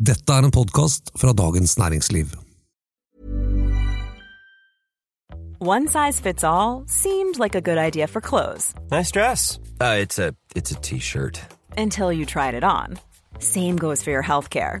Dette er en podkast fra Dagens Næringsliv. One size fits all seemed like a good idea for clothes Nice dress. Uh, it's a it's a t-shirt. until you tried it on. Same goes for your healthcare.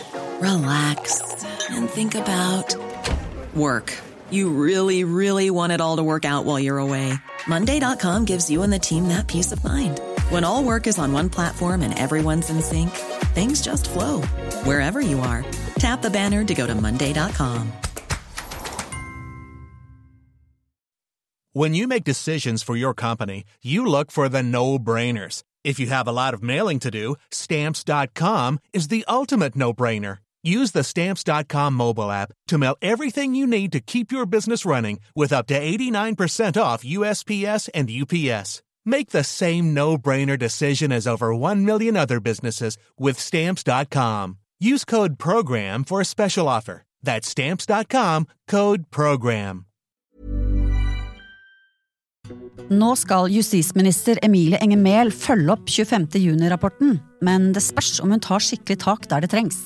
relax, and think about work. You really, really want it all to work out while you're away. Monday.com gives you and the team that peace of mind. When all work is on one platform and everyone's in sync, things just flow wherever you are. Tap the banner to go to Monday.com. When you make decisions for your company, you look for the no brainers. If you have a lot of mailing to do, stamps.com is the ultimate no brainer. Use the stamps.com mobile app to mail everything you need to keep your business running with up to 89% off USPS and UPS. Make the same no brainer decision as over 1 million other businesses with stamps.com. Use code PROGRAM for a special offer. That's stamps.com code PROGRAM. Nå skal justisminister Emilie Enger Mehl opp 25. juni-rapporten, men det spørs om hun tar skikkelig tak der det trengs.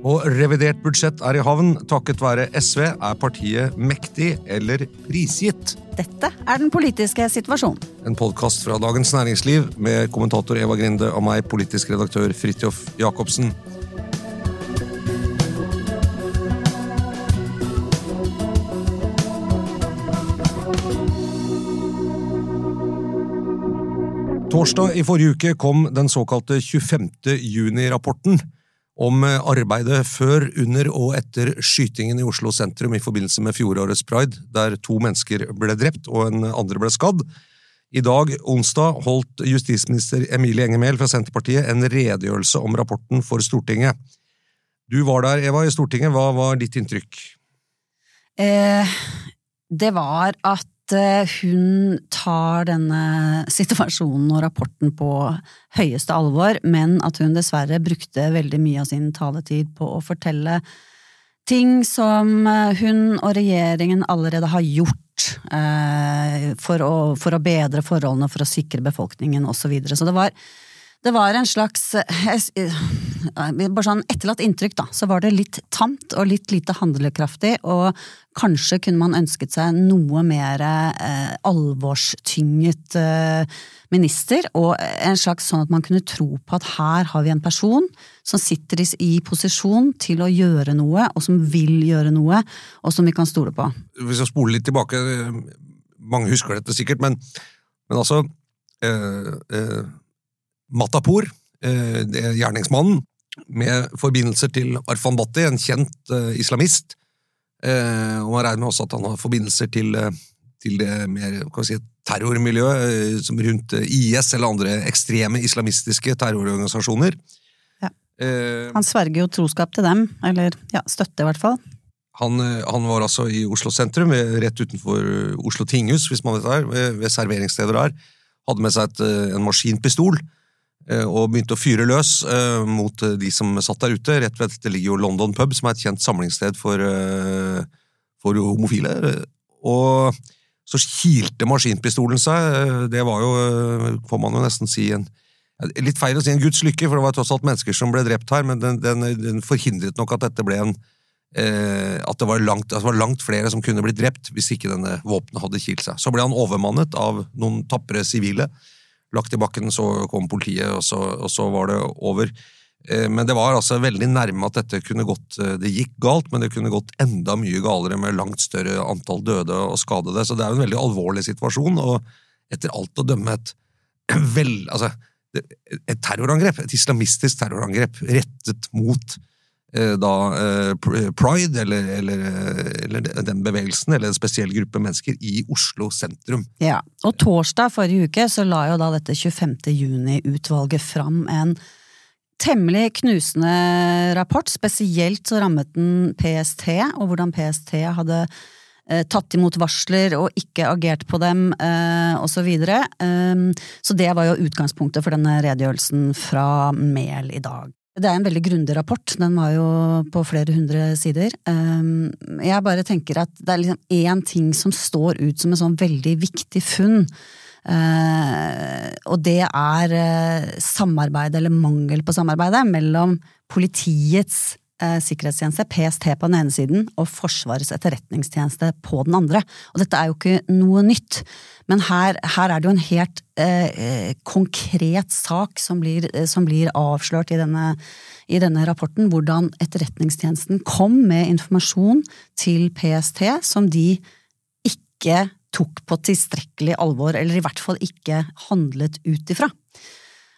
Og revidert budsjett er i havn. Takket være SV er partiet mektig eller prisgitt. Dette er den politiske situasjonen. En podkast fra Dagens Næringsliv med kommentator Eva Grinde og meg, politisk redaktør Fridtjof Jacobsen. Torsdag i forrige uke kom den såkalte 25. juni-rapporten om arbeidet før, under og etter skytingen i Oslo sentrum i forbindelse med fjorårets pride, der to mennesker ble drept og en andre ble skadd. I dag, onsdag, holdt justisminister Emilie Enger Mehl fra Senterpartiet en redegjørelse om rapporten for Stortinget. Du var der, Eva, i Stortinget. Hva var ditt inntrykk? Eh, det var at eh, hun tar denne situasjonen og rapporten på høyeste alvor, men at hun dessverre brukte veldig mye av sin taletid på å fortelle ting som eh, hun og regjeringen allerede har gjort eh, for, å, for å bedre forholdene, for å sikre befolkningen osv. Så, videre. så det var det var en slags eh, Bare sånn etterlatt inntrykk, da. Så var det litt tamt og litt lite handlekraftig, og kanskje kunne man ønsket seg noe mer eh, alvorstynget eh, minister, og en slags sånn at man kunne tro på at her har vi en person som sitter i, i posisjon til å gjøre noe, og som vil gjøre noe, og som vi kan stole på. Hvis jeg spoler litt tilbake, mange husker dette sikkert, men, men altså eh, eh, Matapour, eh, gjerningsmannen, med forbindelser til Arfan Bhatti, en kjent eh, islamist. Eh, og man regner med også at han har forbindelser til, til det mer si, terrormiljøet som rundt IS eller andre ekstreme islamistiske terrororganisasjoner. Ja. Eh, Han sverger jo troskap til dem, eller ja, støtte i hvert fall. han, han var altså i Oslo sentrum, rett utenfor Oslo tinghus, hvis man vet det her ved, serveringssteder der. Hadde med seg et, en maskinpistol og begynte å fyre løs uh, mot eh, de som satt der ute. Rett ved det ligger jo London pub, som er et kjent samlingssted for, uh, for homofile. Og så kilte maskinpistolen seg. eh, Det var jo, eh, får man jo nesten si, en Litt feil å si en guds lykke, for det var tross alt mennesker som ble drept her, men den, den, den forhindret nok at dette ble en eh, at, det langt, at det var langt flere som kunne blitt drept hvis ikke denne våpenet hadde kilt seg. Så ble han overmannet av noen tapre sivile. Lagt i bakken, så kom politiet, og så, og så var det over. Eh, Men det var altså veldig nærme at dette kunne gått eh, Det gikk galt, men det kunne gått enda mye galere med langt større antall døde og skadede. Så det er jo en veldig alvorlig situasjon, og etter alt å dømme et vel, altså, et terrorangrep, et islamistisk terrorangrep rettet mot da eh, pride, eller, eller, eh, eller den bevegelsen, eller en spesiell gruppe mennesker, i Oslo sentrum. Ja, og torsdag forrige uke så la jo da dette 25. juni-utvalget fram en temmelig knusende rapport. Spesielt så rammet den PST, og hvordan PST hadde eh, tatt imot varsler og ikke agert på dem, eh, osv. Så, um, så det var jo utgangspunktet for denne redegjørelsen fra Mehl i dag. Det er en veldig grundig rapport, den var jo på flere hundre sider. Um, jeg bare tenker at det er liksom én ting som står ut som en sånn veldig viktig funn. Uh, og det er samarbeidet, samarbeid, eller mangel på samarbeidet, mellom politiets sikkerhetstjeneste, PST på den ene siden, og Forsvarets etterretningstjeneste på den andre. Og dette er jo ikke noe nytt, men her, her er det jo en helt konkret sak som blir, som blir avslørt i denne, i denne rapporten, hvordan Etterretningstjenesten kom med informasjon til PST som de ikke tok på tilstrekkelig alvor, eller i hvert fall ikke handlet ut ifra.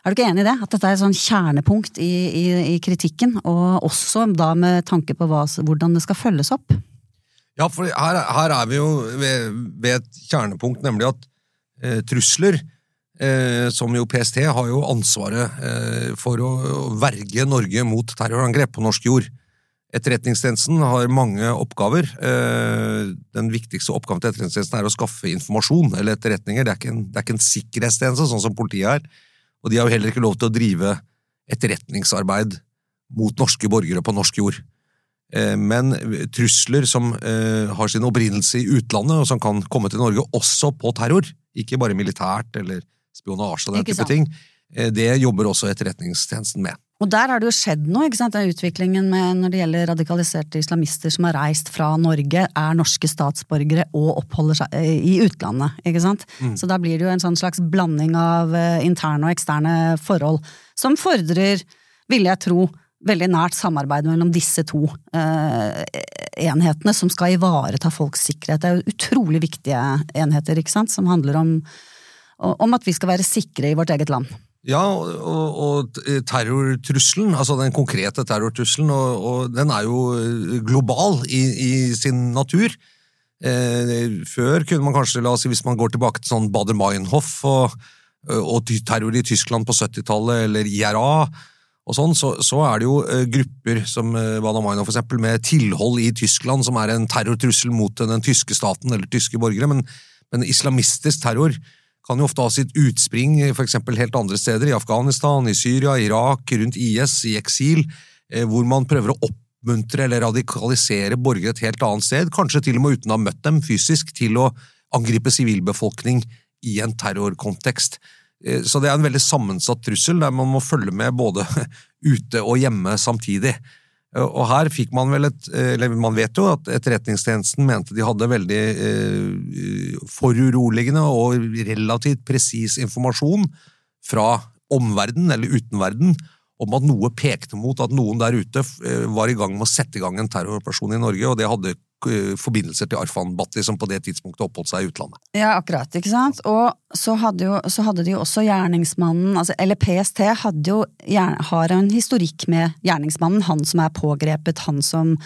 Er du ikke enig i det? At dette er et sånn kjernepunkt i, i, i, kritikken, og også da med tanke på hva, hvordan det skal følges opp? Ja, for her, her er vi jo ved, ved, et kjernepunkt, nemlig at eh, trusler, eh, som jo PST har jo ansvaret eh, for å, å verge Norge mot terrorangrep på norsk jord. Etterretningstjenesten har mange oppgaver. Eh, den viktigste oppgaven til Etterretningstjenesten er å skaffe informasjon eller etterretninger. Det er ikke en, er ikke en sikkerhetstjeneste, sånn som politiet er. Og de har jo heller ikke lov til å drive etterretningsarbeid mot norske borgere på norsk jord. Eh, men trusler som eh, har sin opprinnelse i utlandet, og som kan komme til Norge også på terror, ikke bare militært eller spionasje og den type ting, det jobber også Etterretningstjenesten med. Og der har det jo skjedd noe, ikke sant? Den utviklingen med når det gjelder radikaliserte islamister som har reist fra Norge, er norske statsborgere og oppholder seg eh, i utlandet, ikke sant. Mm. Så da blir det jo en sånn slags blanding av eh, interne og eksterne forhold, som fordrer, vil jeg tro, veldig nært samarbeid mellom disse to eh, enhetene som skal ivareta folks sikkerhet. Det er jo utrolig viktige enheter, ikke sant, som handler om, om at vi skal være sikre i vårt eget land. Ja, og, og, terrortrusselen, altså den konkrete terrortrusselen, og, og den er jo eh, global i, i sin natur. Eh, før kunne man kanskje, la oss si, hvis man går tilbake til sånn Bader-Meinhof og, og, terror i Tyskland på 70-tallet, eller IRA, og sånn, så, så, er det jo eh, grupper som eh, Bader-Meinhof for eksempel, med tilhold i Tyskland, som er en terrortrussel mot den tyske staten eller tyske borgere, men, men islamistisk terror kan jo ofte ha sitt utspring for eksempel helt andre steder, i Afghanistan, i Syria, Irak, rundt IS, i eksil, eh, hvor man prøver å oppmuntre eller radikalisere borgere et helt annet sted, kanskje til og med uten å ha møtt dem fysisk, til å angripe sivilbefolkning i en terrorkontekst. Eh, så det er en veldig sammensatt trussel, der man må følge med både ute og hjemme samtidig. Eh, og her fikk man vel et Eller man vet jo at Etterretningstjenesten mente de hadde veldig eh, foruroligende og relativt presis informasjon fra omverden eller utenverden om at noe pekte mot at noen der ute eh, var i gang med å sette i gang en terroroperasjon i Norge, og det hadde Eh, forbindelser til Arfan Bhatti, som på det tidspunktet oppholdt seg i utlandet. Ja, akkurat, ikke sant. Og så hadde, jo, så hadde de jo også gjerningsmannen, altså, eller PST jo, har en historikk med gjerningsmannen, han som er pågrepet, han som,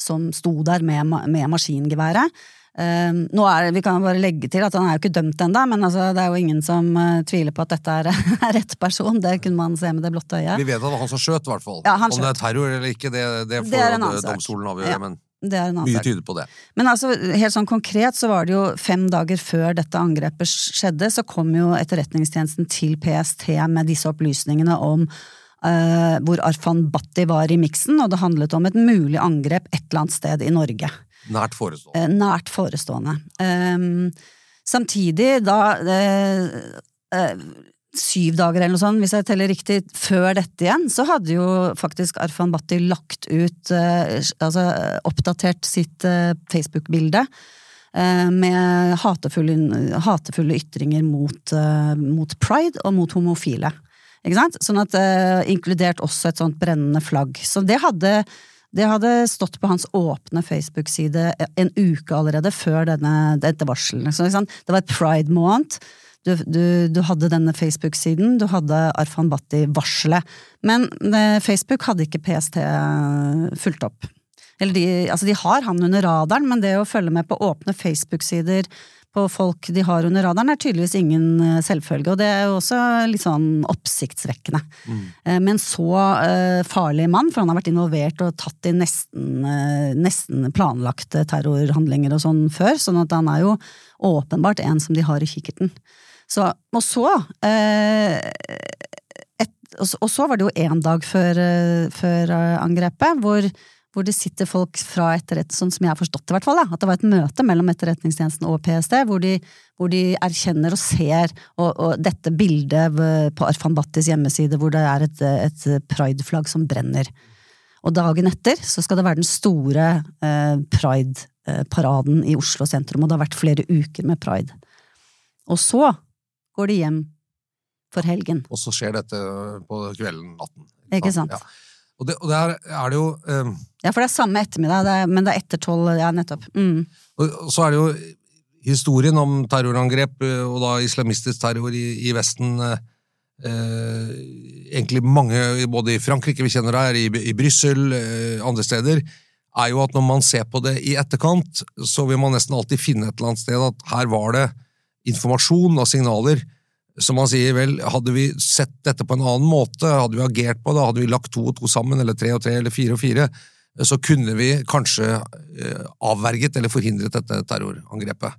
som sto der med, med maskingeværet. Uh, nå er, vi kan bare legge til at Han er jo ikke dømt ennå, men altså, det er jo ingen som uh, tviler på at dette er, er rett person. Det kunne man se med det blotte øyet. Vi vet at det var han som skjøt, i hvert fall. Ja, Om det er terror eller ikke, det, det får det domstolen avgjøre. Ja. men... Mye tyder på det. Men altså, helt sånn konkret så var det jo fem dager før dette angrepet skjedde, så kom jo Etterretningstjenesten til PST med disse opplysningene om uh, hvor Arfan Bhatti var i miksen, og det handlet om et mulig angrep et eller annet sted i Norge. Nært forestående. Uh, nært forestående. Um, samtidig, da uh, syv dager eller noe sånt, hvis jeg teller riktig, før dette igjen, så hadde jo faktisk Arfan Bhatti lagt ut, eh, altså oppdatert sitt eh, Facebook-bilde. Eh, med hatefulle, hatefulle ytringer mot, mot, pride og mot homofile. Ikke sant? Sånn at Inkludert også et sånt brennende flagg. Så det hadde, det hadde stått på hans åpne Facebook-side en uke allerede før denne, dette varselet. Det var et pride-måned. Du, du, du hadde denne Facebook-siden, du hadde Arfan Bhatti-varselet. Men eh, Facebook hadde ikke PST eh, fulgt opp. Eller de, altså de har han under radaren, men det å følge med på åpne Facebook-sider på folk de har under radaren, er tydeligvis ingen eh, selvfølge, og det er jo også litt sånn oppsiktsvekkende. Mm. Med en så farlig mann, for han har vært involvert og tatt i nesten, nesten planlagte terrorhandlinger og sånn før, sånn at han er jo åpenbart en som de har i kikkerten. Så, og så eh, et, og så- var det jo én dag før, eh, før eh, angrepet, hvor, hvor det sitter folk fra etterretningstjenesten, sånn som jeg har forstått det, i hvert fall, at det var et møte mellom Etterretningstjenesten og PST, hvor de, hvor de erkjenner og ser og, og dette bildet på Arfan Battis hjemmeside, hvor det er et, et prideflagg som brenner. Og dagen etter så skal det være den store eh, pride-paraden i Oslo sentrum, og det har vært flere uker med pride. Og så går de hjem for helgen. Og så skjer dette på kvelden, natten. Ikke sant? Ja. Og, det, og der er det jo um... Ja, for det er samme ettermiddag, det er, men det er etter tolv, ja, nettopp. Mm. Og så er det jo historien om terrorangrep, eh, og da islamistisk terror i, i Vesten eh, Egentlig mange, både i Frankrike, vi kjenner her, i, i Brussel, eh, andre steder, er jo at når man ser på det i etterkant, så vil man nesten alltid finne et eller annet sted at her var det informasjon og signaler som man sier, vel, hadde vi sett dette på en annen måte, hadde vi agert på det, hadde vi lagt to og to sammen, eller tre og tre, eller fire og fire, så kunne vi kanskje eh, avverget eller forhindret dette terrorangrepet.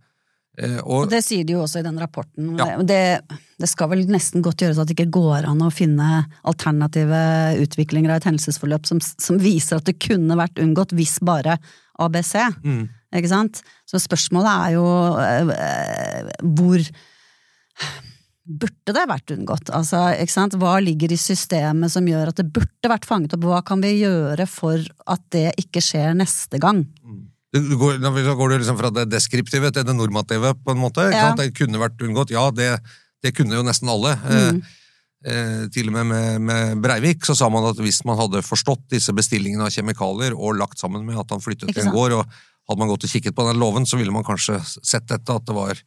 Eh, Og og, det sier de jo også i den rapporten. Ja. Det, det skal vel nesten godt gjøres at det ikke går an å finne alternative utviklinger av et hendelsesforløp som, som viser at det kunne vært unngått hvis bare ABC. mm, Ikke sant? Så spørsmålet er jo eh, hvor Burde det vært unngått? Altså, ikke sant? Hva ligger i systemet som gjør at det burde vært fanget opp? Hva kan vi gjøre for at det ikke skjer neste gang? du går, da går du liksom fra det deskriptive til det normative, på en måte. Ikke Ja. Det kunne vært unngått. Ja, det, det kunne jo nesten alle. Mm. Eh, eh, til og med, med med Breivik så sa man at hvis man hadde forstått disse bestillingene av kjemikalier og lagt sammen med at han flyttet til en gård, og hadde man gått og kikket på den loven, så ville man kanskje sett dette, at det var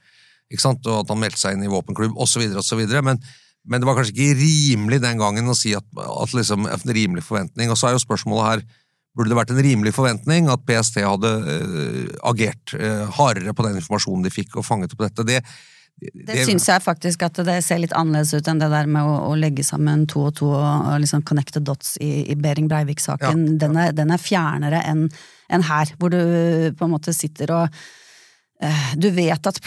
ikke sant, og at han meldte seg inn i våpenklubb, osv., osv. Men, men det var kanskje ikke rimelig den gangen å si at, at liksom, en rimelig forventning. Og så er jo spørsmålet her Burde det vært en rimelig forventning at PST hadde eh, agert eh, hardere på den informasjonen de fikk, og fanget opp dette? Det, Det syns jeg faktisk at det ser litt annerledes ut enn det der med å, å legge sammen to og to og, og liksom connecte dots i, i Behring Breivik-saken. Ja, ja. Den, den er fjernere enn enn her, hvor du på en måte sitter og eh, du vet, at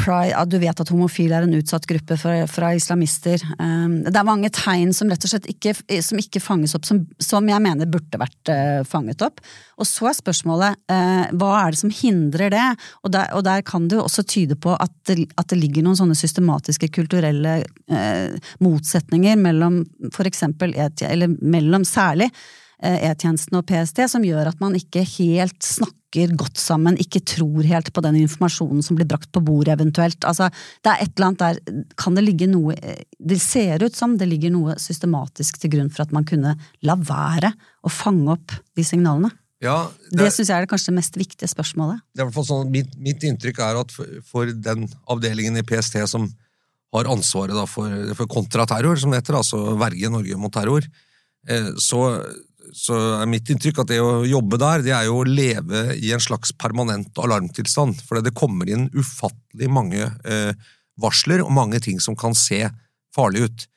du vet at homofile er en utsatt gruppe fra, fra islamister. Um, det er mange tegn som rett og slett ikke, som ikke fanges opp, som, som jeg mener burde vært eh, fanget opp. Og så er spørsmålet eh, hva er det som hindrer det? Og der, og der kan det jo også tyde på at det, at det ligger noen sånne systematiske kulturelle eh, motsetninger mellom for eksempel, eller mellom særlig eh, E-tjenesten og PST, som gjør at man ikke helt snakker godt sammen, ikke tror helt på den informasjonen som blir brakt på bordet eventuelt. Altså, det er et eller annet der, kan det ligge noe eh, Det ser ut som det ligger noe systematisk til grunn for at man kunne la være å fange opp de signalene. ja, Det det, syns jeg er det kanskje det mest viktige spørsmålet. det er hvert fall sånn, mitt, mitt inntrykk er at for, for den avdelingen i PST som har ansvaret for, for kontraterror, som det heter, altså verge Norge mot terror, eh, så, så er mitt inntrykk at det å jobbe der, det er jo å leve i en slags permanent alarmtilstand. For det kommer inn ufattelig mange eh, varsler og mange ting som kan se farlig ut.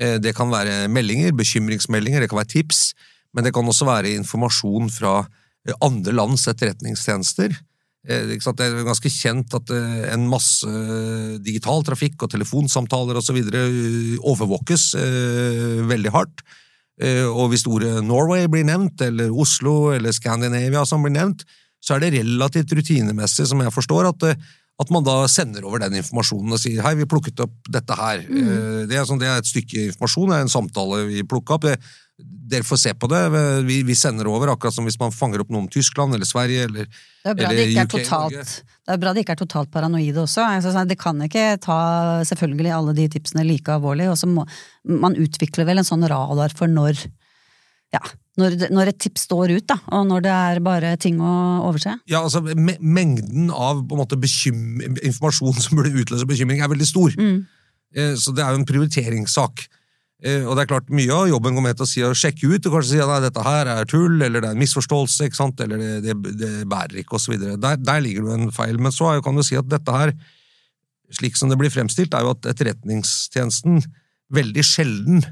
Eh, det kan være meldinger, bekymringsmeldinger, det kan være tips, men det kan også være informasjon fra eh, andre lands etterretningstjenester. Det er ganske kjent at en masse digital trafikk og telefonsamtaler osv. overvåkes veldig hardt. Eh, Og hvis ordet Norway blir nevnt, eller Oslo eller Scandinavia som blir nevnt, så er det relativt rutinemessig, som jeg forstår, at, eh, at man da sender over den informasjonen og sier hei, vi plukket opp dette her. Mm. Det, er sånn, det er et stykke informasjon, det er en samtale vi plukka opp. Det, dere får se på det, vi, vi sender over, akkurat som hvis man fanger opp noe om Tyskland eller Sverige eller Det er bra Eller det ikke er UK, totalt, det er bra de ikke er totalt paranoide også. Altså, det kan ikke ta selvfølgelig alle de tipsene like alvorlig, må man utvikler vel en sånn radar for når ja, når, når et tips står ut, da, og når det er bare ting å overse. Ja, altså me Mengden av måte informasjon som burde utløse bekymring, er veldig stor. Eh, Så det er jo en prioriteringssak. Eh, Og det er klart, Mye av jobben går med til å si, å sjekke ut og kanskje si at dette her er tull, eller det er en misforståelse, ikke sant? eller det, det, det bærer ikke, osv. Der, der ligger det jo en feil. Men så kan du si at dette her slik som det blir fremstilt, er jo at Etterretningstjenesten veldig sjelden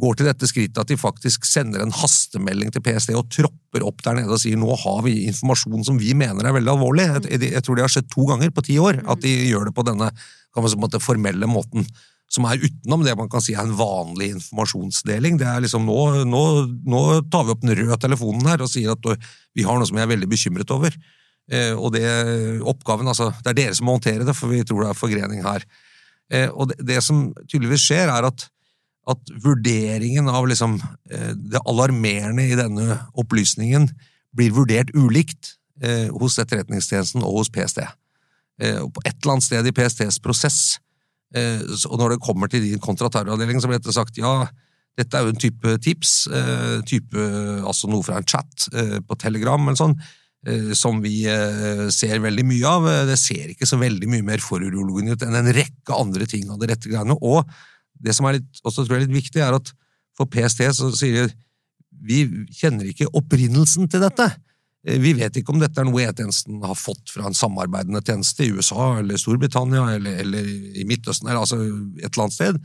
går til dette skrittet at de faktisk sender en hastemelding til PST og tropper opp der nede og sier nå har vi informasjon som vi mener er veldig alvorlig. Jeg, jeg tror det har skjedd to ganger på ti år at de gjør det på denne kan man si, formelle måten. Som er utenom det man kan si er en vanlig informasjonsdeling. Det er liksom nå, nå, nå tar vi opp den røde telefonen her og sier at vi har noe som vi er veldig bekymret over. Eh, og det oppgaven, altså, det er dere som må håndtere det, for vi tror det er forgrening her. Eh, og det, det som tydeligvis skjer, er at at vurderingen av liksom, eh, det alarmerende i denne opplysningen blir vurdert ulikt hos Etterretningstjenesten og hos PST. Og på et eller annet sted i PSTs prosess, og når det kommer til din kontraterroravdeling, så blir det sagt ja, dette er jo en type tips, eh, type, altså noe fra en chat eh, på Telegram eller sånn, som vi ser veldig mye av. Det ser ikke så veldig mye mer foruroligende ut enn en rekke andre ting av det rette greiene. og det som er litt, også tror jeg er litt viktig, er at for PST så sier de vi kjenner ikke opprinnelsen til dette. Eh, vi vet ikke om dette er noe E-tjenesten har fått fra en samarbeidende tjeneste i USA eller Storbritannia eller, eller i Midtøsten, eller altså et eller annet sted.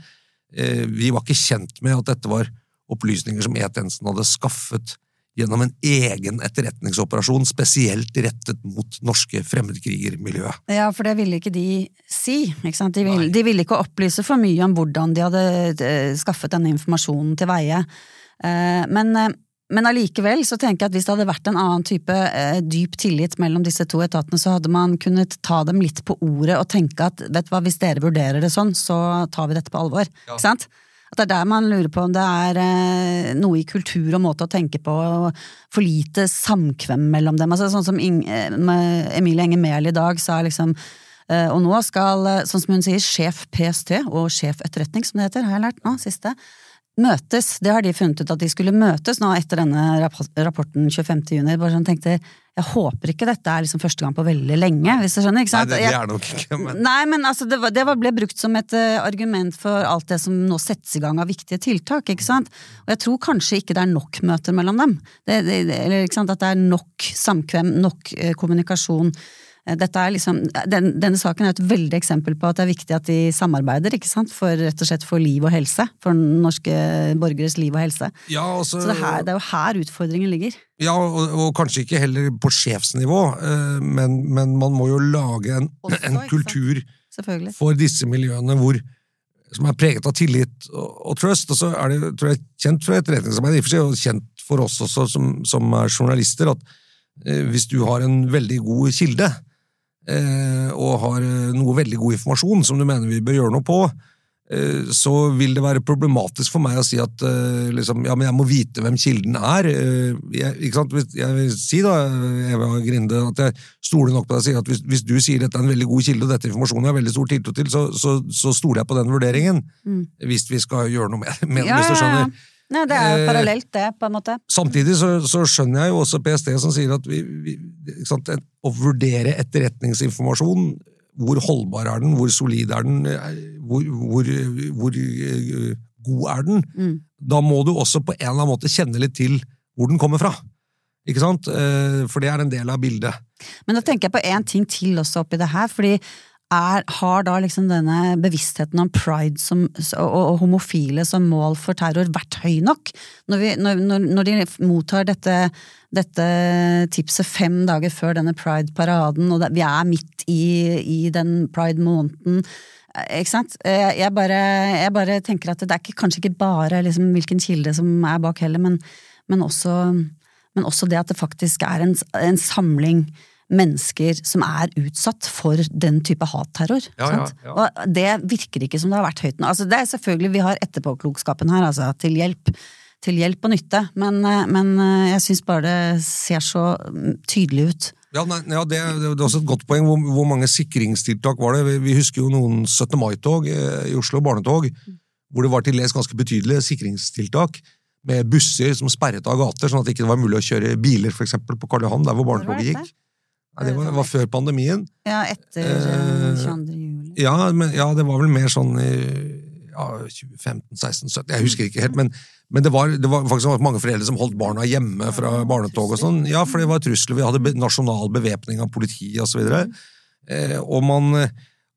Eh, vi var ikke kjent med at dette var opplysninger som E-tjenesten hadde skaffet gjennom en egen etterretningsoperasjon spesielt rettet mot norske fremmedkrigermiljøet. Ja, for det ville ikke de si. Ikke? De, ville, de ville ikke opplyse for mye om hvordan de hadde eh, skaffet denne informasjonen til veie. Men, men allikevel så tenker jeg at hvis det hadde vært en annen type dyp tillit mellom disse to etatene, så hadde man kunnet ta dem litt på ordet og tenke at vet du hva, hvis dere vurderer det sånn, så tar vi dette på alvor. Ja. Ikke sant? At det er der man lurer på om det er eh, noe i kultur og måte å tenke på, og for lite samkvem mellom dem. Altså, sånn som Inge, Emilie Enger Mehl i dag sa liksom eh, og nå skal, sånn som hun sier, sjef PST og sjef etterretning, som det heter, har jeg lært nå, siste, møtes. Det har de funnet ut at de skulle møtes nå etter denne rapporten 25. juni. Bare sånn tenkte, jeg håper ikke dette er liksom første gang på veldig lenge, hvis du skjønner. ikke sant? Nei, det, det er nok ikke, men... Nei, men altså, det, det, ble brukt som et uh, argument for alt det som nå settes i gang av viktige tiltak, ikke sant. Og jeg tror kanskje ikke det er nok møter mellom dem. Det, eller ikke sant, at det er nok samkvem, nok uh, kommunikasjon. Eh, liksom, den, denne saken er et veldig eksempel på at det er viktig at de samarbeider, ikke sant? For rett og slett for liv og helse. For norske borgeres liv og helse. Ja, altså, Så det, her, det, er jo her utfordringen ligger. Ja, og, og kanskje ikke heller på sjefsnivå, eh, men, men, man må jo lage en, også, en kultur for disse miljøene hvor som er preget av tillit og, og trust. Og så er det tror jeg, kjent for etterretningsarbeid, og kjent for oss også som, som er journalister, at eh, hvis du har en veldig god kilde, og har eh, noe veldig god informasjon som du mener vi bør gjøre noe på, eh, så vil det være problematisk for meg å si at liksom, ja, men jeg må vite hvem kilden er. Jeg, ikke sant? Jeg vil si da, Eva Grinde, at jeg stoler nok på deg og sier at hvis, hvis, du sier dette er en veldig god kilde, og dette informasjonen jeg har veldig stor tiltro til, så, så, så, stoler jeg på den vurderingen. Mm. Hvis vi skal gjøre noe med, med ja, hvis du skjønner. Ja, ja. Nei, det er jo eh, parallelt, det, på en måte. Samtidig så, så skjønner jeg jo også PST som sier at vi, vi, sant, å vurdere etterretningsinformasjon hvor holdbar er den, hvor solid er den, eh, hvor, hvor, hvor uh, god er den? Mm. Da må du også på en eller annen måte kjenne litt til hvor den kommer fra. Ikke sant? Uh, for det er en del av bildet. Men da tenker jeg på én ting til også oppi det her. fordi er, har da liksom denne bevisstheten om pride som, og, og, homofile som mål for terror vært høy nok? Når, vi, når, når de mottar dette, dette, tipset fem dager før denne pride-paraden, og det, vi er midt i, i den pride-måneden ikke sant? Jeg bare, jeg bare, tenker at det er ikke, kanskje ikke bare liksom hvilken kilde som er bak heller, men, men, også, men også, det at det faktisk er en, en samling mennesker som er utsatt for den type hatterror. Ja, ja, ja. Og det virker ikke som det har vært høyt nå. Altså, det er selvfølgelig, Vi har etterpåklokskapen her, altså, til hjelp. Til hjelp og nytte, men, eh, men eh, jeg syns bare det ser så mm, tydelig ut. Ja, nei, ja det, det, er også et godt poeng. Hvor, hvor, mange sikringstiltak var det? Vi, vi husker jo noen 17. mai-tog eh, i Oslo, barnetog, hvor det var til dels ganske betydelige sikringstiltak. Med busser som sperret av gater, sånn at det ikke var mulig å kjøre biler for eksempel, på Karl Johan, der hvor barnetoget gikk. Ja, det var, var, før pandemien. Ja, etter eh, 22. Eh, juli. Ja, men, ja, det var vel mer sånn i ja, 2015, 16, 17 Jeg husker ikke helt, men, men det, var, det, var, faktisk mange foreldre som holdt barna hjemme fra barnetog og sånn. Ja, for det var trusler. Vi hadde nasjonal bevæpning av politi og så videre. Eh, og man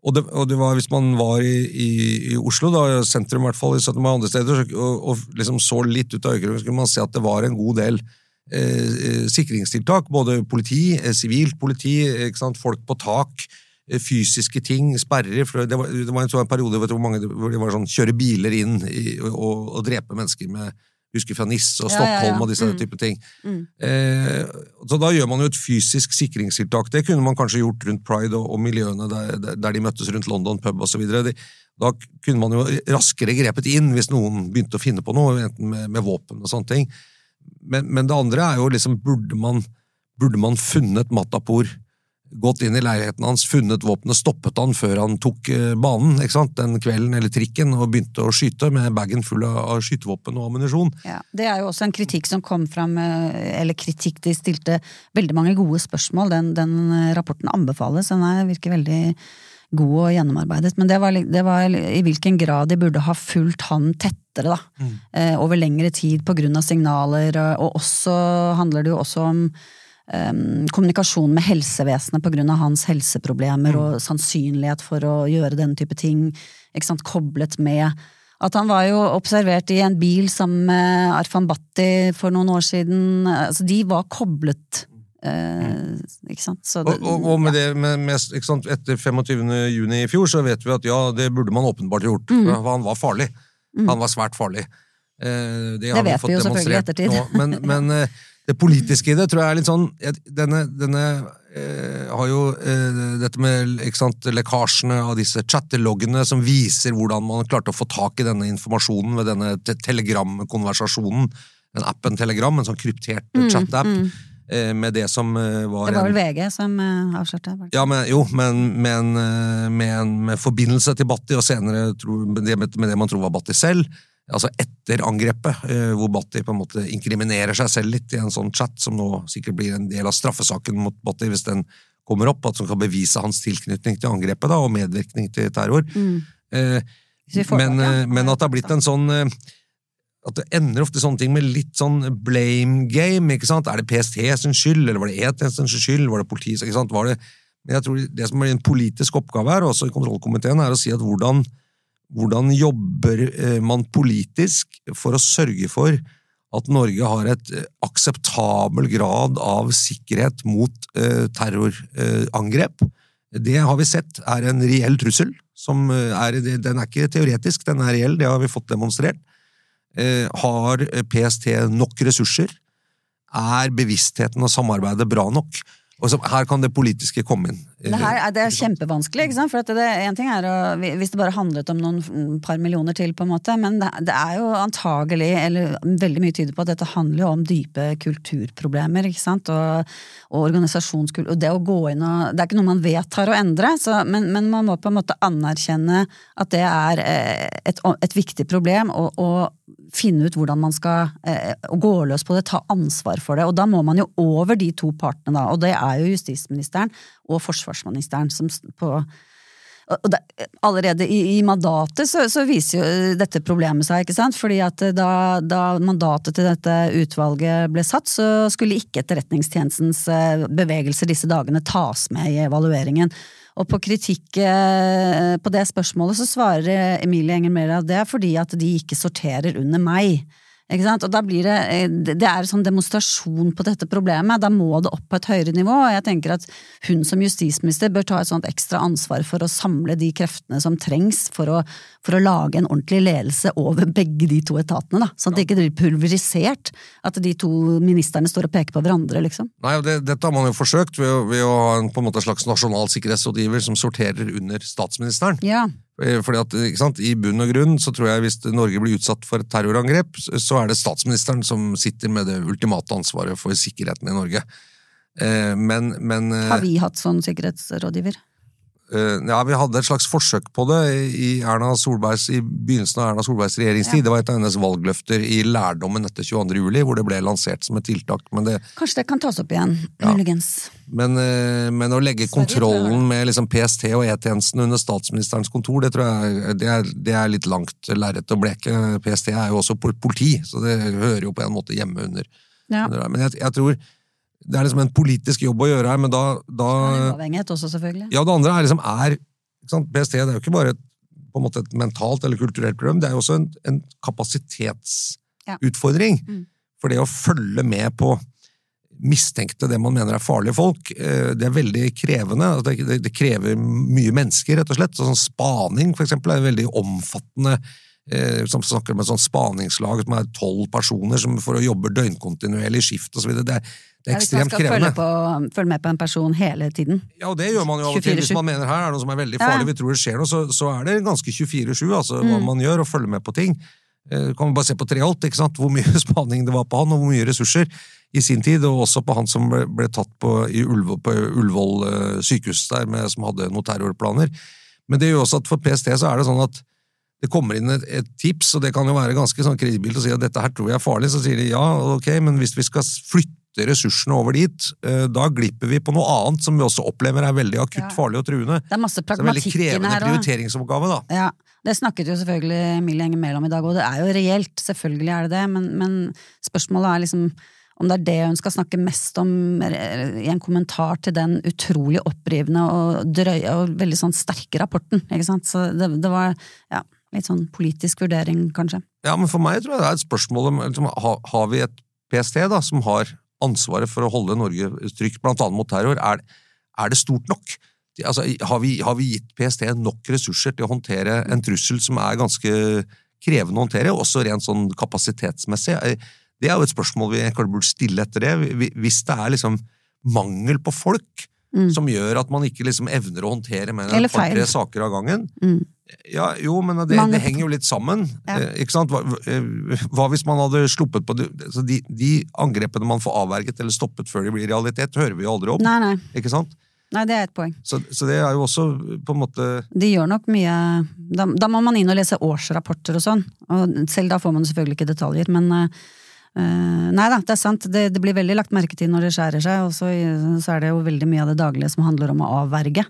Og det, og det var, hvis man var i, i, i Oslo, da, sentrum i hvert fall, i 17. mai andre steder, og, og liksom så litt ut av øyekroken, så kunne man se at det var en god del eh, eh, sikringstiltak. Både politi, eh, sivilt politi, folk på tak, eh, fysiske ting, sperrer. Det, var, det var en sånn periode mange, hvor det var sånn kjøre biler inn i, og, og drepe mennesker med Husker fra NIS og Ja, ja, ja. Stockholm og disse Mm. type ting. Mm. Eh, så da gjør man jo et fysisk sikringstiltak. Det kunne man kanskje gjort rundt Pride og, og miljøene der- der de møttes rundt London pub osv. Da kunne man jo raskere grepet inn hvis noen begynte å finne på noe, enten med, med våpen og sånne ting. Men, men det andre er jo liksom, burde man, burde man funnet Matapour? gått inn i leiligheten hans, funnet våpenet, stoppet han før han tok eh, banen ikke sant? den kvelden, eller trikken, og begynte å skyte med bagen full av, skytevåpen og ammunisjon. Ja, Det er jo også en kritikk som kom fram, eh, eller kritikk, de stilte veldig mange gode spørsmål. Den, den eh, rapporten anbefales, den er, virker veldig god og gjennomarbeidet. Men det var, det var i hvilken grad de burde ha fulgt han tettere, da. Eh, over lengre tid på grunn av signaler, og- og også handler det jo også om eh, kommunikasjon med helsevesenet på grunn av hans helseproblemer og sannsynlighet for å gjøre denne type ting, ikke sant, koblet med at han var jo observert i en bil sammen med Arfan Bhatti for noen år siden. Altså, de var koblet, eh. Så det, Og, og, med med det, med, med, etter 25. juni i fjor, så vet vi at ja, det burde man åpenbart gjort. Mm. For han var farlig. Han var svært farlig. Eh, det, har vet fått vi jo selvfølgelig i ettertid. Nå, men, men eh, det politiske i det tror jeg er litt sånn Denne, denne eh, har jo dette med sant, lekkasjene av disse chatteloggene som viser hvordan man klarte å få tak i denne informasjonen ved denne te telegramkonversasjonen. Den appen Telegram, en sånn kryptert chat-app. eh, Med det som eh, var, Mm, det var en- vel VG som eh, avslørte det. ja, men, jo, men eh, med en med forbindelse til Batti, og senere med, det, med det man tror var Batti selv. Altså etter angrepet, eh, hvor Batti på en måte inkriminerer seg selv litt i en sånn chat, som nå sikkert blir en del av straffesaken mot Batti hvis den kommer opp, at som kan bevise hans tilknytning til angrepet da, og medvirkning til terror. Eh, vi får men, ja. eh, men at det har blitt en sånn eh, at det ender ofte sånne ting med litt sånn blame game. ikke sant? Er det PST sin skyld, eller var det E-tjenestens skyld, var det politiet ikke sant? Var det, men jeg tror det som blir en politisk oppgave her, også i kontrollkomiteen, er å si at hvordan, hvordan jobber eh, man politisk for å sørge for at Norge har et eh, akseptabel grad av sikkerhet mot eh, terrorangrep. Det har vi sett er en reell trussel. Er, den er ikke teoretisk, den er reell, det har vi fått demonstrert. Eh, har PST nok ressurser? Er bevisstheten og samarbeidet bra nok? Og så, her kan det politiske komme inn. Det, her, er- det er kjempevanskelig, ikke sant? for at det, en ting er å, hvis det bare handlet om noen mm, par millioner til, på en måte, men det, det er jo antagelig, eller veldig mye tyder på at dette handler jo om dype kulturproblemer, ikke sant, og, og organisasjonskultur, og det å gå inn og Det er ikke noe man vedtar å endre, så, men, men man må på en måte anerkjenne at det er eh, et, et viktig problem, og, og finne ut hvordan man skal eh, gå løs på det, ta ansvar for det. Og da må man jo over de to partene, da. Og det er jo justisministeren og forsvarsministeren som på og det, allerede i, i mandatet så, så viser jo dette problemet seg, ikke sant. Fordi at da, da mandatet til dette utvalget ble satt, så skulle ikke Etterretningstjenestens eh, bevegelser disse dagene tas med i evalueringen. Og på kritikk eh, på det spørsmålet så svarer Emilie Enger Mehl at det er fordi at de ikke sorterer under meg. Ikke sant? Og da blir det, eh, det er en sånn demonstrasjon på dette problemet. Da må det opp på et høyere nivå. Og jeg tenker at hun som justisminister bør ta et sånt ekstra ansvar for å samle de kreftene som trengs for å, for å lage en ordentlig ledelse over begge de to etatene. Da. Sånn at det ikke blir pulverisert. At de to ministerne står og peker på hverandre, liksom. Nei, og det, Dette har man jo forsøkt ved ved å ha en på en slags nasjonal sikkerhetsrådgiver som sorterer under statsministeren. Ja. Eh, Fordi at, ikke sant, I bunn og grunn så tror jeg hvis Norge blir utsatt for et terrorangrep, så er det statsministeren som sitter med det ultimate ansvaret for sikkerheten i Norge. Eh, Men, men eh, Har vi hatt sånn sikkerhetsrådgiver? Eh, Ja, Vi hadde et slags forsøk på det i, Erna Solbergs, i begynnelsen av Erna Solbergs regjeringstid. Det var et av hennes valgløfter i lærdommen etter 22. juli, hvor det ble lansert som et tiltak. Men, det, Kanskje det kan tas opp igjen, Ja. muligens. men, eh, men å legge kontrollen med liksom PST og E-tjenesten under statsministerens kontor, det tror jeg det er, det er litt langt lerret å bleke. PST er jo også po- politi, så det hører jo på en måte hjemme under. Ja. Men jeg, jeg tror det er liksom en politisk jobb å gjøre her, men da, da Uavhengighet også, selvfølgelig. Ja, det andre er liksom, er? PST det er jo ikke bare et, på en måte et mentalt eller kulturelt problem, det er jo også en, en kapasitetsutfordring. Mm. For det å følge med på mistenkte, det man mener er farlige folk, eh, det er veldig krevende. Altså, Det, krever mye mennesker, rett og slett. Sånn spaning, for eksempel, er veldig omfattende. Eh, som snakker om et sånt spaningslag som er tolv personer som for å jobbe døgnkontinuerlig i skift osv. Det, det er Ja, hvis man skal følge, på, følge med på en person hele tiden. Ja, og det gjør man jo av og til. Hvis man mener her er noe som er veldig Ja. farlig, vi tror det skjer noe, så, så er det ganske 24-7, altså hva Mm. man gjør, og følge med på ting. Eh, kan bare se på Treholt, ikke sant? hvor mye spaning det var på han, og hvor mye ressurser i sin tid, og også på han som ble, ble tatt på, på Ullevål eh, sykehus der, med, som hadde noen terrorplaner. Men det gjør også at for PST så er det sånn at det kommer inn et, et tips, og det kan jo være ganske sånn kredibilt å si at dette her tror jeg er farlig, så sier de ja, ok, men hvis vi skal flytte ressursene over dit, eh, da glipper vi på noe annet som vi også opplever er veldig akutt Ja. farlig og truende. Det er masse Så det er en veldig krevende prioriteringsoppgave, da. Ja, det snakket jo selvfølgelig Emilie Enger Mehl om i dag, og det er jo reelt, selvfølgelig er det det, men, men spørsmålet er liksom om det er det hun skal snakke mest om i en kommentar til den utrolig opprivende og drøye og veldig sånn sterke rapporten, ikke sant. Så det, det var ja, litt sånn politisk vurdering, kanskje. Ja, men for meg tror jeg det er et spørsmål om liksom, har, Har vi et PST da, som har ansvaret for å holde Norge trygt, annet mot terror? Er, er det stort nok? Altså, har, vi, har vi gitt PST nok ressurser til å håndtere en trussel som er ganske krevende å håndtere, også rent sånn kapasitetsmessig? Eh, Det er jo et spørsmål vi kanskje burde stille etter det. Hvis det er liksom mangel på folk Mm. som gjør at man ikke liksom evner å håndtere mer enn et par-tre saker av gangen, Mm. ja, jo, men det, det henger jo litt sammen. Ja. Eh, ikke sant? Hva, eh, hva hvis man hadde sluppet på det- så de, de angrepene man får avverget eller stoppet før de blir realitet, hører vi jo aldri om. Nei, nei, Ikke sant? nei, det er et poeng. Så, så det er jo også på en måte De gjør nok mye Da, da må man inn og lese årsrapporter og sånn, og selv da får man selvfølgelig ikke detaljer, men eh, Nei da, det er sant, det, det blir veldig lagt merke til når det skjærer seg, og så, så er det jo veldig mye av det daglige som handler om å avverge.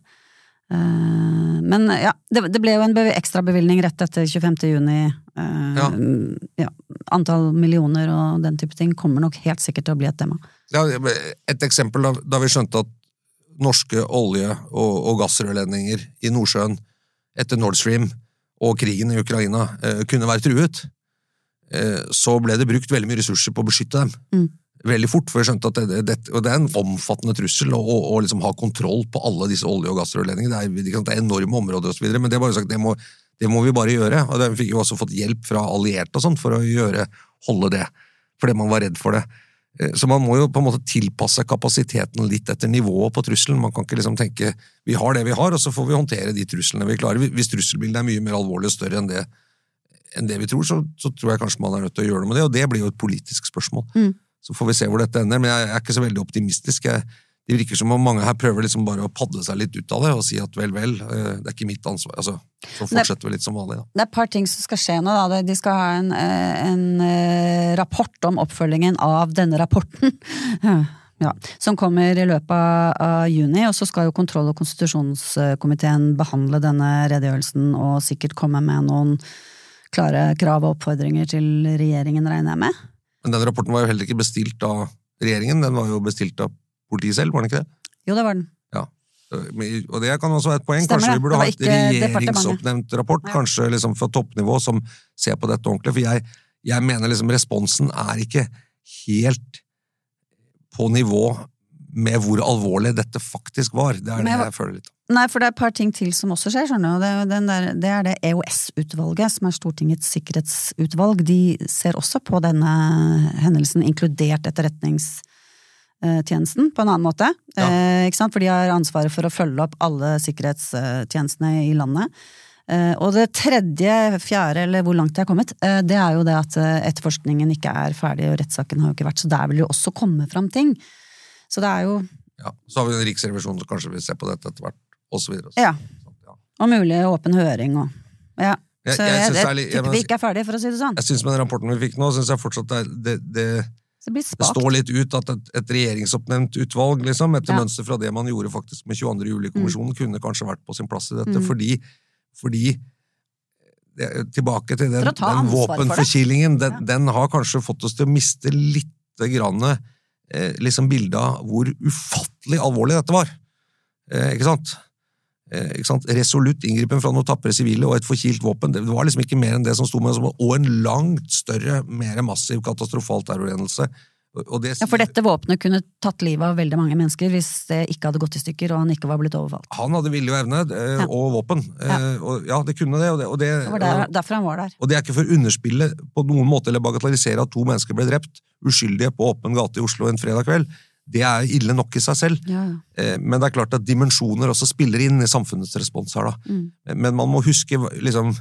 Uh, men ja, det, det ble jo en bev- ekstrabevilgning rett etter 25. juni. Uh, Ja. ja, antall millioner og den type ting kommer nok helt sikkert til å bli et tema. ja, Et eksempel da, da vi skjønte at norske olje- og, og gassrørledninger i Nordsjøen etter Nord Stream og krigen i Ukraina kunne være truet, så ble det brukt veldig mye ressurser på å beskytte dem. Mm. Veldig fort, for jeg skjønte at det, det, og det er en omfattende trussel å, å, liksom ha kontroll på alle disse olje- og gassrørledningene. Det det er enorme områder osv., men det, bare sagt, det, må, det må vi bare gjøre. og Vi fikk jo også fått hjelp fra allierte og sånt for å gjøre, holde det, fordi man var redd for det. Eh, Så man må jo på en måte tilpasse kapasiteten litt etter nivået på trusselen. Man kan ikke liksom tenke vi har det vi har, og så får vi håndtere de truslene vi klarer. Hvis trusselbildet er mye mer alvorlig og større enn det, enn det vi tror, så, så tror jeg kanskje man er nødt til å gjøre noe med det, og det blir jo et politisk spørsmål. Mm. Så får vi se hvor dette ender, men jeg er ikke så veldig optimistisk. Jeg, det virker som om mange her prøver liksom bare å padle seg litt ut av det og si at vel, vel, eh, det er ikke mitt ansvar. Altså, så fortsetter vi litt som vanlig, da. Det er et par ting som skal skje nå. Da. De skal ha en, eh, en eh, rapport om oppfølgingen av denne rapporten. Ja, som kommer i løpet av, av juni, og så skal jo kontroll- og konstitusjonskomiteen behandle denne redegjørelsen og sikkert komme med noen klare krav og oppfordringer til regjeringen, regner jeg med. Men den rapporten var jo heller ikke bestilt av regjeringen, den var jo bestilt av politiet selv, var den ikke det? Jo, det var den. Ja. Og det kan også være et poeng. Stemmer kanskje vi burde ha et regjeringsoppnevnt rapport, Ja. kanskje liksom fra toppnivå, som ser på dette ordentlig. For jeg, jeg mener liksom responsen er ikke helt på nivå med hvor alvorlig dette faktisk var. Det er det jeg- føler litt. Nei, for det er et par ting til som også skjer, skjønner du. Det, er det er det EOS-utvalget, som er Stortingets sikkerhetsutvalg. De ser også på denne hendelsen, inkludert etterretningstjenesten, på en annen måte. Ja. Eh, ikke sant? For de har ansvaret for å følge opp alle sikkerhetstjenestene i landet. Eh, og det tredje, fjerde, eller hvor langt de har kommet, eh, det er jo det at eh, etterforskningen ikke er ferdig, og rettssaken har jo ikke vært, så der vil det jo også komme fram ting. Så det er jo Ja. Så har vi en riksrevisjon som kanskje vil se på dette etter hvert, og så videre. Ja. Ja. Og mulig åpen høring og Ja. Jeg- Så jeg jeg, jeg, det jeg tipper vi ikke er ferdige, for å si det sånn. Jeg synes Med den rapporten vi fikk nå, syns jeg fortsatt det, det, det, det står litt ut at et, et regjeringsoppnevnt utvalg, liksom, etter Ja. mønster fra det man gjorde faktisk med 22. juli-kommisjonen, kunne kanskje vært på sin plass i dette, Mm. fordi, fordi Tilbake til den, den våpenforkilingen, den, Ja. den har kanskje fått oss til å miste lite grann eh, liksom bildet av hvor ufattelig alvorlig dette var. Eh, ikke sant? eh, ikke sant? resolutt inngripen fra noen tapre sivile og et forkilt våpen. Det var liksom ikke mer enn det som sto med, og en langt større, mer massiv, katastrofal terrorhendelse. Det, Ja, For dette våpenet kunne tatt livet av veldig mange mennesker hvis det ikke hadde gått i stykker og han ikke var blitt overfalt. Han hadde vilje og evne, eh, Ja. og våpen. Ja. og, ja, det kunne det. Og det, og det, Det var der, derfor han var der. Og det er ikke for å underspille på noen måte eller bagatellisere at to mennesker ble drept, uskyldige på åpen gate i Oslo en fredag kveld. Det er ille nok i seg selv. Ja, ja. Eh, Men det er klart at dimensjoner også spiller inn i samfunnets respons her, da. Mm. Men man må huske liksom,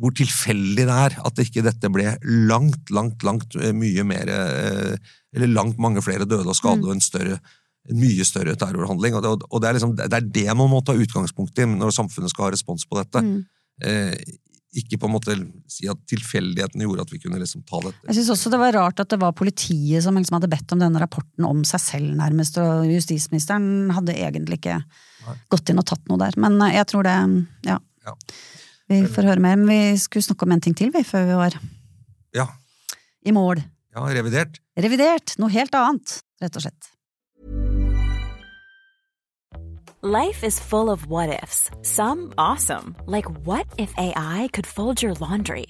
hvor tilfeldig det er at ikke dette ble langt, langt, langt eh, mye mer eh, Eller langt mange flere døde og skadede Mm. og en større en mye større terrorhandling. Og det, og det, er liksom, det er det man må ta utgangspunkt i når samfunnet skal ha respons på dette. Mm. Eh, ikke på en måte si at tilfeldighetene gjorde at vi kunne liksom ta dette. Jeg syns også det var rart at det var politiet som liksom hadde bedt om denne rapporten om seg selv, nærmest, og justisministeren hadde egentlig ikke gått inn og tatt noe der. Men eh, jeg tror det Ja. Ja. Vi får høre mer, men vi skulle snakke om en ting til, vi, før vi var Ja, i mål. ja revidert. Revidert! Noe helt annet, rett og slett. Life is full of what ifs. Some awesome, like what if AI could fold your laundry?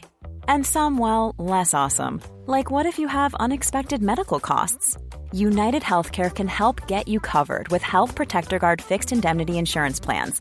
And some, well, less awesome, like what if you have unexpected medical costs? United Healthcare can help get you covered with Health Protector Guard fixed indemnity insurance plans.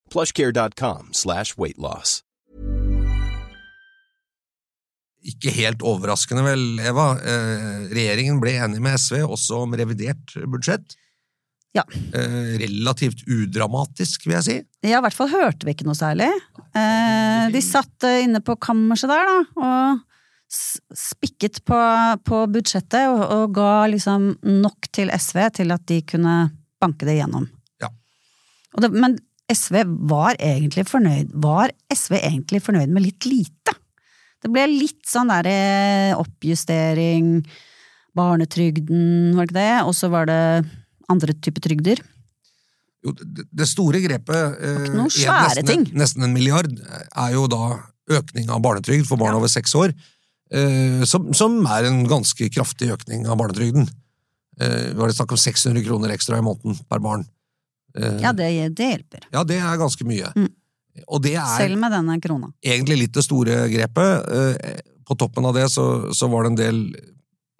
plushcare.com slash weightloss. Ikke helt overraskende vel, Eva. Eh, regjeringen ble enig med SV også om revidert budsjett. Ja. Eh, relativt udramatisk, vil jeg si. Ja, i hvert fall hørte vi ikke noe særlig. Eh, de satt eh, inne på kammerset der, da, og spikket på, på budsjettet, og, og ga liksom nok til SV til at de kunne banke det gjennom. Ja. Og det, men SV var egentlig fornøyd Var SV egentlig fornøyd med litt lite? Det ble litt sånn derre oppjustering, barnetrygden, var det ikke det? Og så var det andre typer trygder. Jo, det, store grepet eh, nesten, nesten en milliard, er jo da økning av barnetrygd for barn over seks år, eh, som, som er en ganske kraftig økning av barnetrygden. Eh, var det snakk om 600 kroner ekstra i måneden per barn? Eh, Ja, det, det hjelper. ja, det er ganske mye. Mm. Og det er Selv med denne krona. egentlig litt det store grepet. Eh, På toppen av det så, så var det en del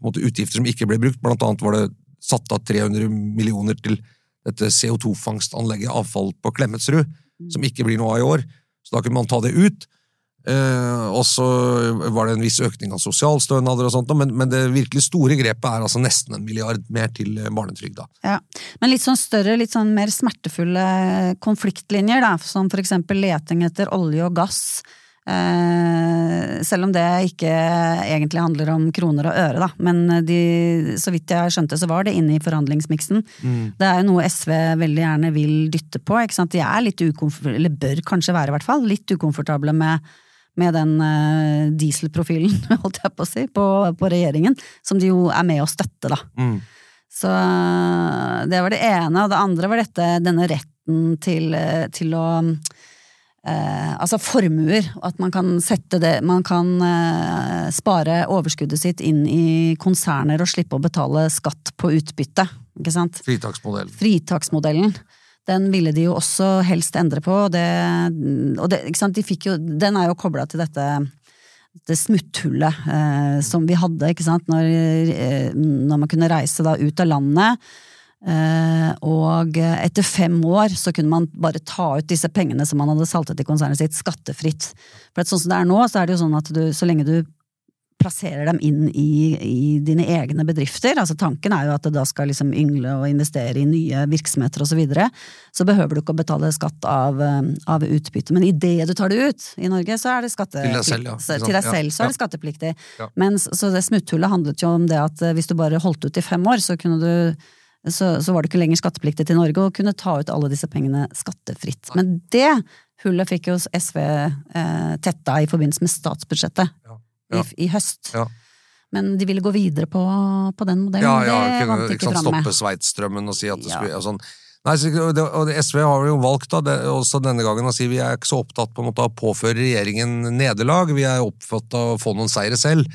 måte, utgifter som ikke ble brukt. Blant annet var det satt av 300 millioner til dette CO2-fangstanlegget avfall på Klemetsrud, som ikke blir noe av i år. Så da kunne man ta det ut. Eh, og så var det en viss økning av sosialstønader og sånt, men, men det virkelig store grepet er altså nesten en milliard mer til eh, barnetrygda. Ja. Men litt sånn større, litt sånn mer smertefulle konfliktlinjer, da, som for eksempel leting etter olje og gass. Eh, selv om det ikke egentlig handler om kroner og øre, da. Men de, så vidt jeg skjønte, så var det inne i forhandlingsmiksen. Det er jo noe SV veldig gjerne vil dytte på. De er litt ukomfortable, eller bør kanskje være i hvert fall, litt ukomfortable med, med den eh, dieselprofilen, holdt jeg på å si, på, på regjeringen. Som de jo er med å støtte, da. Mm. Så det var det ene, og det andre var dette, denne retten til, eh, til å eh, Altså formuer, at man kan sette det Man kan eh, spare overskuddet sitt inn i konserner og slippe å betale skatt på utbytte, ikke sant? Fritaksmodellen. Fritaksmodellen. Den ville de jo også helst endre på, og det, og det? De jo, den er jo kobla til dette det smutthullet eh, som vi hadde, ikke sant, når, eh, når man kunne reise da ut av landet. Eh, og etter fem år så kunne man bare ta ut disse pengene som man hadde saltet i konsernet sitt, skattefritt. For sånn som det er nå, så er det jo sånn at du, så lenge du plasserer dem inn i, i dine egne bedrifter, altså tanken er jo at det da skal liksom yngle og investere i nye virksomheter og så videre, så behøver du ikke å betale skatt av, eh, av utbytte. Men idet du tar det ut i Norge, så er det skattepliktig. Til deg selv, ja. Så- Til deg selv så er det skattepliktig. Ja. Men, så det smutthullet handlet jo om det at eh, hvis du bare holdt ut i fem år, så kunne du så, så var du ikke lenger skattepliktig til Norge og kunne ta ut alle disse pengene skattefritt. Men det hullet fikk jo SV eh, tetta i forbindelse med statsbudsjettet Ja. I, i høst. Ja. Men de ville gå videre på, på den modellen. Ja, ja, det kunne vant ikke ikke sant, fram med. stoppe Sveitsstrømmen og si at det Ja. skulle og sånn. Nei, det, og SV har jo valgt da, det, også denne gangen å si vi er ikke så opptatt på en måte av å påføre regjeringen nederlag, vi er opptatt av å få noen seire selv,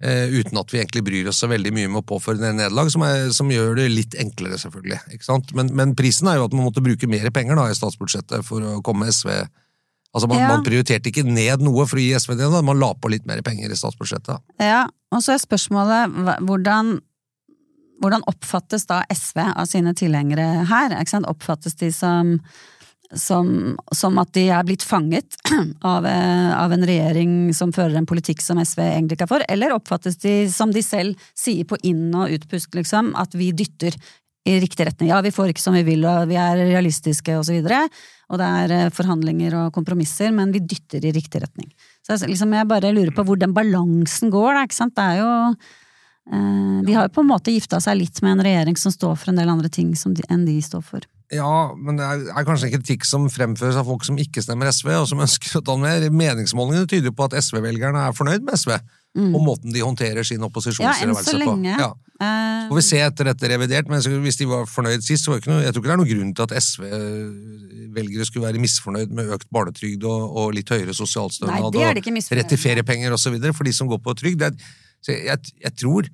eh, uten at vi egentlig bryr oss så veldig mye med å påføre nederlag, som, er, som gjør det litt enklere, selvfølgelig. Men, men prisen er jo at man måtte bruke mer penger da, i statsbudsjettet for å komme SV Altså, man, Ja. man prioriterte ikke ned noe for å gi SV det, da. man la på litt mer penger i statsbudsjettet. Ja, og så er spørsmålet hvordan, hvordan oppfattes da SV av sine tilhengere her? Oppfattes de som, som, som at de er blitt fanget av, eh, av en regjering som fører en politikk som SV egentlig ikke er for, eller oppfattes de som de selv sier på inn- og utpust, liksom, at vi dytter i riktig retning. Ja, vi får ikke som vi vil, og vi er realistiske og så og det er eh, forhandlinger og kompromisser, men vi dytter i riktig retning. Så liksom, jeg bare lurer på hvor den balansen går, da, ikke sant. Det er jo eh, De har jo på en måte gifta seg litt med en regjering som står for en del andre ting de, enn de står for. Ja, men det er, er kanskje en kritikk som fremføres av folk som ikke stemmer SV, og som ønsker å ta mer. Meningsmålingene tyder jo på at SV-velgerne er fornøyd med SV, og måten de håndterer sin Mm. Ja, så på. Ja. Eh, Får vi se etter dette revidert, men hvis de var fornøyd sist, så var det ikke noe, jeg tror ikke det er noen grunn til at SV-velgere skulle være misfornøyd med økt barnetrygd og, og litt høyere sosialstønad og rett til feriepenger så videre, for de som går på trygd. Det Så jeg, jeg, jeg tror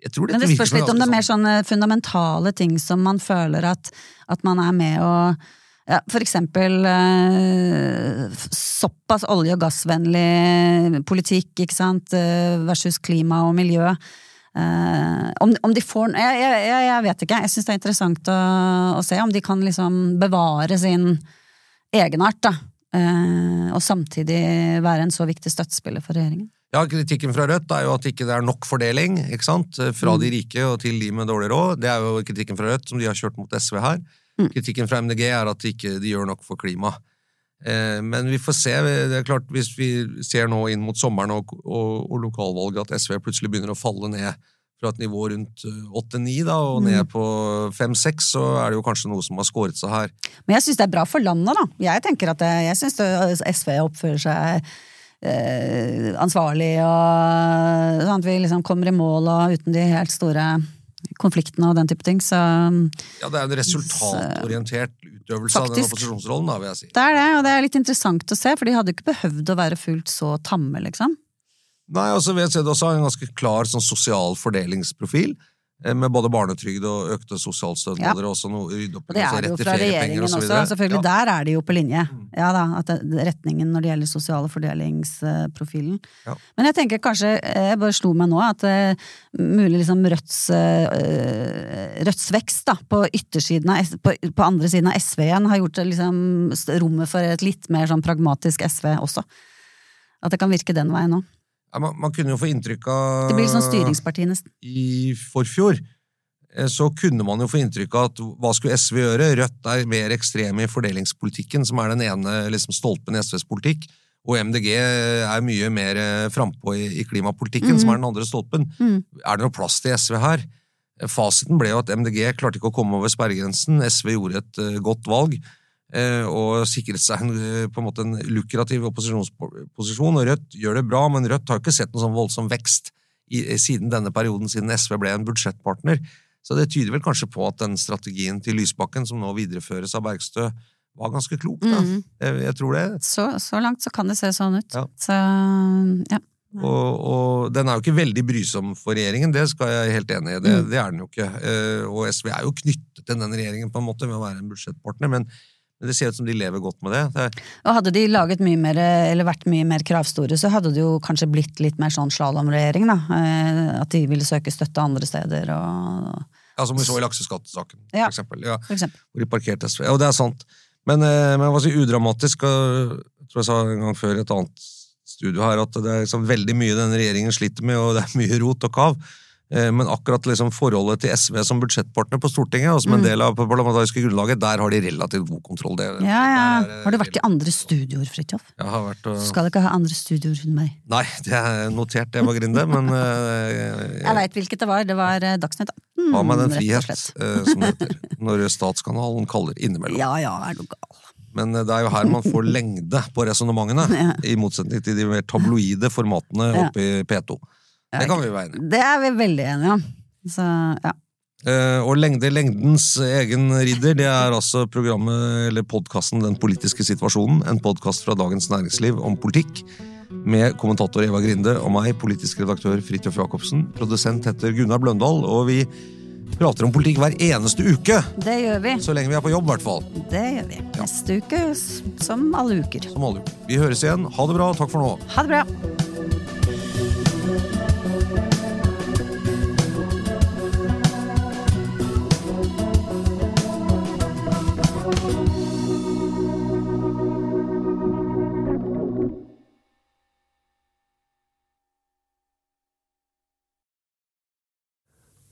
jeg tror Men det spørs litt om det er mer sånne fundamentale ting som man føler at, at man er med å ja, for eksempel eh, såpass olje- og gassvennlig politikk, ikke sant, eh, versus klima og miljø. Uh, om, om de får Jeg, jeg, jeg, vet ikke. Jeg syns det er interessant å, å se om de kan liksom bevare sin egenart, da. Uh, og samtidig være en så viktig støttespiller for regjeringen. Ja, Kritikken fra Rødt er jo at ikke det er nok fordeling ikke sant? fra Mm. de rike og til de med dårlig råd. Det er jo kritikken fra Rødt som de har kjørt mot SV her. Mm. Kritikken fra MDG er at de ikke de gjør nok for klima. Eh, men vi får se. det er klart Hvis vi ser nå inn mot sommeren og, og, og lokalvalget at SV plutselig begynner å falle ned fra et nivå rundt eh, 8-9 og Mm. ned på 5-6, så er det jo kanskje noe som har skåret seg her. Men jeg syns det er bra for landet, da. Jeg tenker at det, jeg syns SV oppfører seg eh, ansvarlig, og sånn at vi liksom kommer i mål og uten de helt store konfliktene og den type ting. Så Ja, Det er en resultatorientert utøvelse av den opposisjonsrollen, da, vil jeg si. det er det, og det er litt interessant å se, for de hadde jo ikke behøvd å være fullt så tamme, liksom. Nei, altså VCD også har en ganske klar sånn sosial fordelingsprofil, med både barnetrygd og økte sosialstønader, og også noe rydde opp Og det altså er det jo fra regjeringen og også. Selvfølgelig, Ja. der er de jo på linje. Ja da, at det, Retningen når det gjelder sosiale fordelingsprofilen. Ja. Men jeg tenker kanskje, jeg bare slo meg nå, at eh, mulig liksom Rødts, eh, Rødts vekst da, på yttersiden av, på, på andre siden av SV igjen, har gjort liksom rommet for et litt mer sånn pragmatisk SV også. At det kan virke den veien òg. Man, man kunne jo få inntrykk av Det blir sånn styringsparti nesten. I forfjor eh, så kunne man jo få inntrykk av at hva skulle SV gjøre? Rødt er mer ekstreme i fordelingspolitikken, som er den ene liksom, stolpen i SVs politikk. Og MDG er mye mer eh, frampå i, i klimapolitikken, som er den andre stolpen. Mm. Er det noe plass til SV her? Fasiten ble jo at MDG klarte ikke å komme over sperregrensen. SV gjorde et eh, godt valg og sikret seg en, eh, på en måte en lukrativ opposisjonsposisjon. Og Rødt gjør det bra, men Rødt har ikke sett noen sånn voldsom vekst i, siden denne perioden, siden SV ble en budsjettpartner. Så det tyder vel kanskje på at den strategien til Lysbakken, som nå videreføres av Bergstø, var ganske klok. Da. Mm. Jeg, jeg tror det. Så, så langt så kan det se sånn ut. Ja. Så ja. Og, og den er jo ikke veldig brysom for regjeringen, det skal jeg helt enig i. Det, Mm. det er den jo ikke. Eh, Og SV er jo knyttet til den regjeringen på en måte ved å være en budsjettpartner, Men det ser ut som de lever godt med det. det Og hadde de laget mye mer, eller vært mye mer kravstore, så hadde det jo kanskje blitt litt mer sånn slalåmregjering, da. Eh, At de ville søke støtte andre steder og ja, Som vi så i lakseskattesaken, Ja. for eksempel. Ja, for eksempel. hvor de parkerte SV. Ja, og det er sant. Men, eh, men hva si, udramatisk, og jeg tror jeg sa en gang før i et annet studio her, at det er liksom veldig mye denne regjeringen sliter med, og det er mye rot og kav. Eh, Men akkurat liksom forholdet til SV som budsjettpartner på Stortinget, og som en Mm. del av parlamentariske grunnlaget, der har de relativt god kontroll. Det, Ja, ja. er, Har du vært i andre studioer, Fridtjof? Jeg har vært. Du skal ikke ha andre studioer enn meg. Nei, det er notert, det var Grinde, men uh, Jeg veit hvilket det var. Det var eh, Dagsnytt 18. Ha meg den frihet, eh, som det heter. Når statskanalen kaller innimellom. Ja ja, er du gal. Men det er jo her man får lengde på resonnementene, Ja. i motsetning til de mer tabloide formatene oppe i P2. Det kan vi være enige om. Det er vi veldig enige om. Så ja. Eh, og lengde lengdens egen ridder, det er altså programmet, eller podkasten Den politiske situasjonen. En podkast fra Dagens Næringsliv om politikk. Med kommentator Eva Grinde og meg, politisk redaktør Fridtjof Jacobsen. Produsent heter Gunnar Bløndal, og vi prater om politikk hver eneste uke. Det gjør vi. Så lenge vi er på jobb, i hvert fall. Det gjør vi. Neste uke som alle uker. Som alle uker. Vi høres igjen. Ha det bra. Takk for nå. Ha det bra.